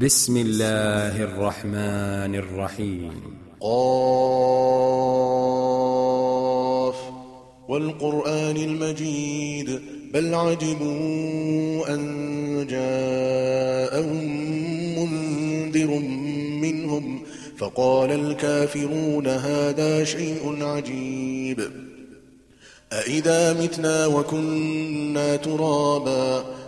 بسم الله الرحمن الرحيم. قاف والقرآن المجيد بل عجبوا أن جاءهم منذر منهم فقال الكافرون هذا شيء عجيب. أإذا متنا وكنا ترابا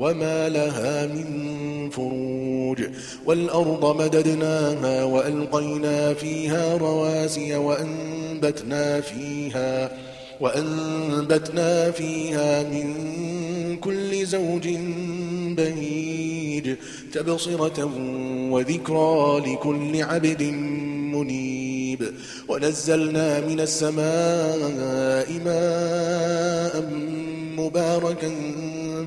وما لها من فروج والأرض مددناها وألقينا فيها رواسي وأنبتنا فيها وأنبتنا فيها من كل زوج بهيج تبصرة وذكرى لكل عبد منيب ونزلنا من السماء ماء مباركا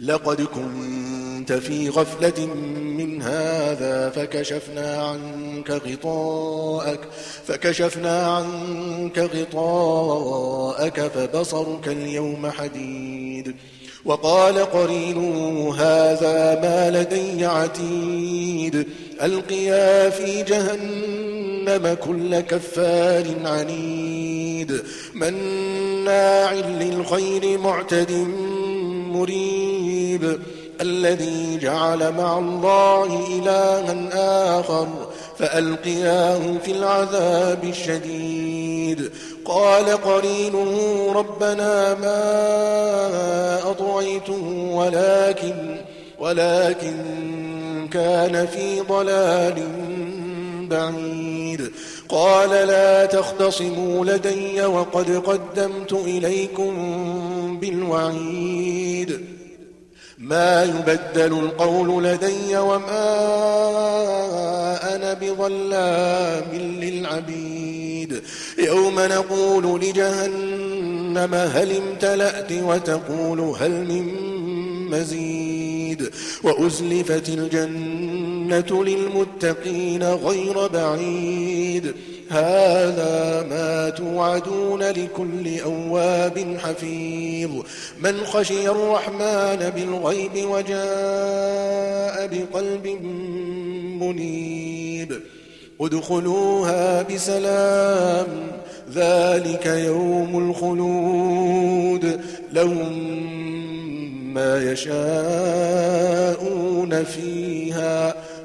لقد كنت في غفلة من هذا فكشفنا عنك غطاءك فكشفنا عنك غطاءك فبصرك اليوم حديد. وقال قرينه هذا ما لدي عتيد ألقيا في جهنم كل كفار عنيد. مناع للخير معتد مريب الذي جعل مع الله إلها آخر فألقياه في العذاب الشديد. قال قرينه ربنا ما أطعيته ولكن ولكن كان في ضلال بعيد. قال لا تختصموا لدي وقد قدمت إليكم بالوعيد. ما يبدل القول لدي وما أنا بظلام للعبيد. يوم نقول لجهنم هل امتلأت وتقول هل من مزيد. وأزلفت الجنة للمتقين غير بعيد. هذا ما توعدون لكل أواب حفيظ. من خشي الرحمن بالغيب وجاء بقلب منيب. ادخلوها بسلام. ذلك يوم الخلود. لهم ما يشاءون فيها.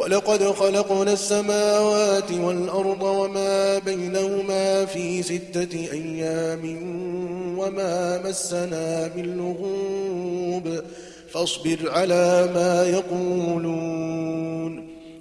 ولقد خلقنا السماوات والأرض وما بينهما في ستة أيام وما مسنا باللغوب فاصبر على ما يقولون